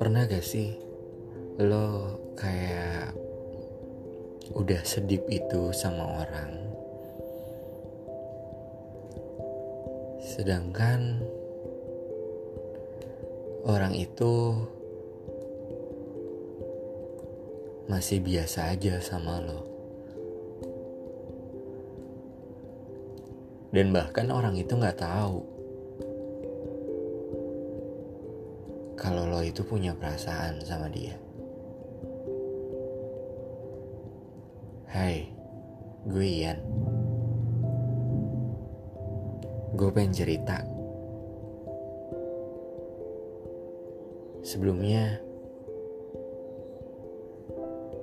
Pernah gak sih lo kayak udah sedip itu sama orang Sedangkan orang itu masih biasa aja sama lo. Dan bahkan orang itu nggak tahu kalau lo itu punya perasaan sama dia. Hai, gue Ian. Gue pengen cerita. Sebelumnya,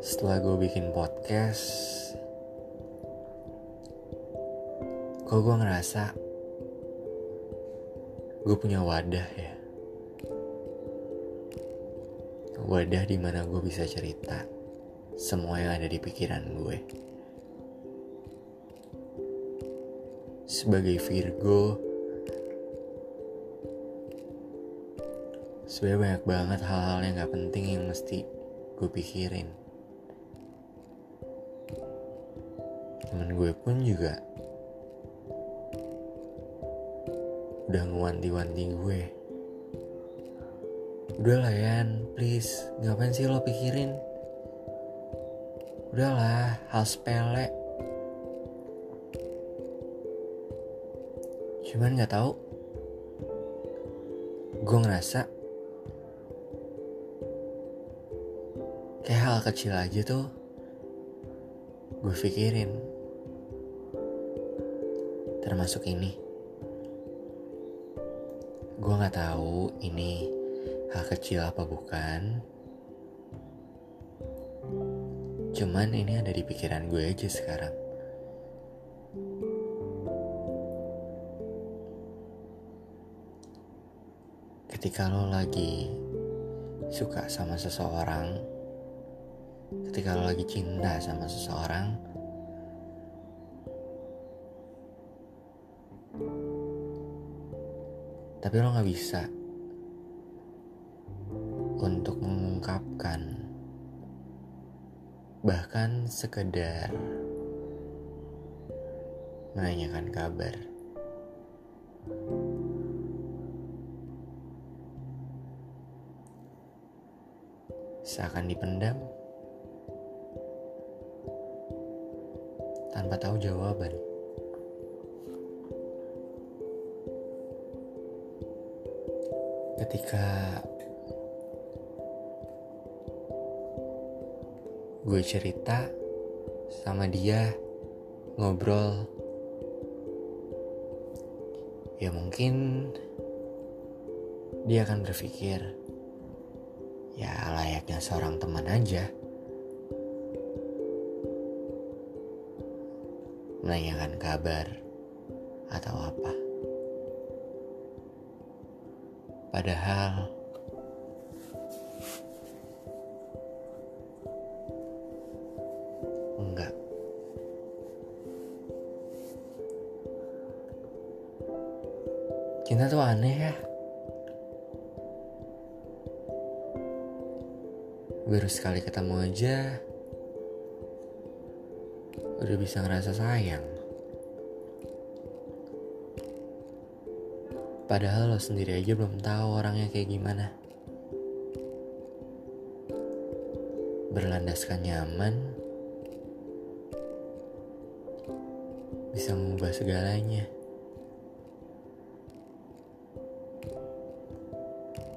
setelah gue bikin podcast, kok gue ngerasa gue punya wadah ya. Wadah di mana gue bisa cerita semua yang ada di pikiran gue. sebagai Virgo sebenarnya banyak banget hal-hal yang gak penting yang mesti gue pikirin temen gue pun juga udah ngewanti-wanti gue udah lah Yan please ngapain sih lo pikirin udahlah hal sepele Cuman nggak tahu. Gue ngerasa kayak hal kecil aja tuh gue pikirin. Termasuk ini. Gue nggak tahu ini hal kecil apa bukan. Cuman ini ada di pikiran gue aja sekarang. ketika lo lagi suka sama seseorang, ketika lo lagi cinta sama seseorang, tapi lo gak bisa untuk mengungkapkan, bahkan sekedar menanyakan kabar. seakan dipendam tanpa tahu jawaban. Ketika gue cerita sama dia, ngobrol, ya mungkin dia akan berpikir, ya layaknya seorang teman aja. Menanyakan kabar atau apa. Padahal enggak. Cinta tuh aneh ya. baru sekali ketemu aja udah bisa ngerasa sayang. Padahal lo sendiri aja belum tahu orangnya kayak gimana. Berlandaskan nyaman, bisa mengubah segalanya.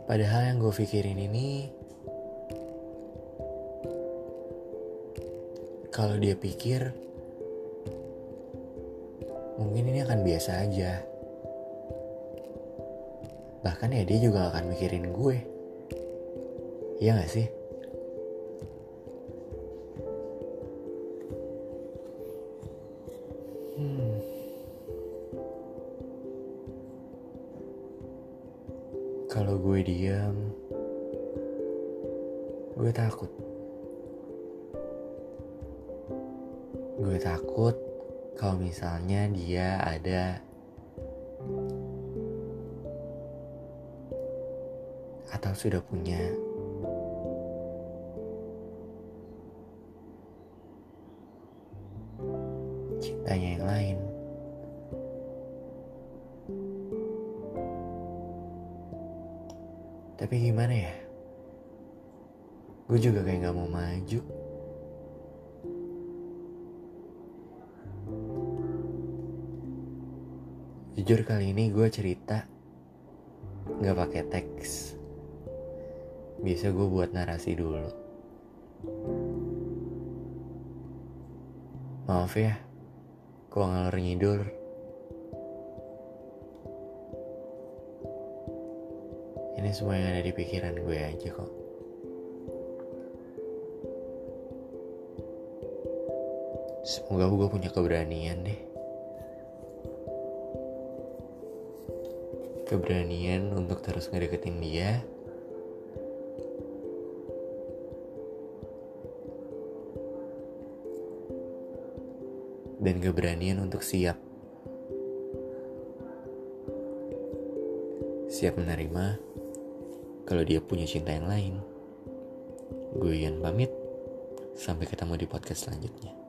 Padahal yang gue pikirin ini kalau dia pikir mungkin ini akan biasa aja. Bahkan ya dia juga akan mikirin gue. Iya gak sih? Hmm. Kalau gue diam, gue takut. Gue takut kalau misalnya dia ada Atau sudah punya cintanya yang lain. Tapi gimana ya? Gue juga kayak gak mau maju. Jujur kali ini gue cerita gak pakai teks. Biasa gue buat narasi dulu. Maaf ya, kalau ngalor ngidul. Ini semua yang ada di pikiran gue aja kok. Semoga gue punya keberanian deh. Keberanian untuk terus ngedeketin dia. Dan keberanian untuk siap. Siap menerima kalau dia punya cinta yang lain. Gue Ian pamit. Sampai ketemu di podcast selanjutnya.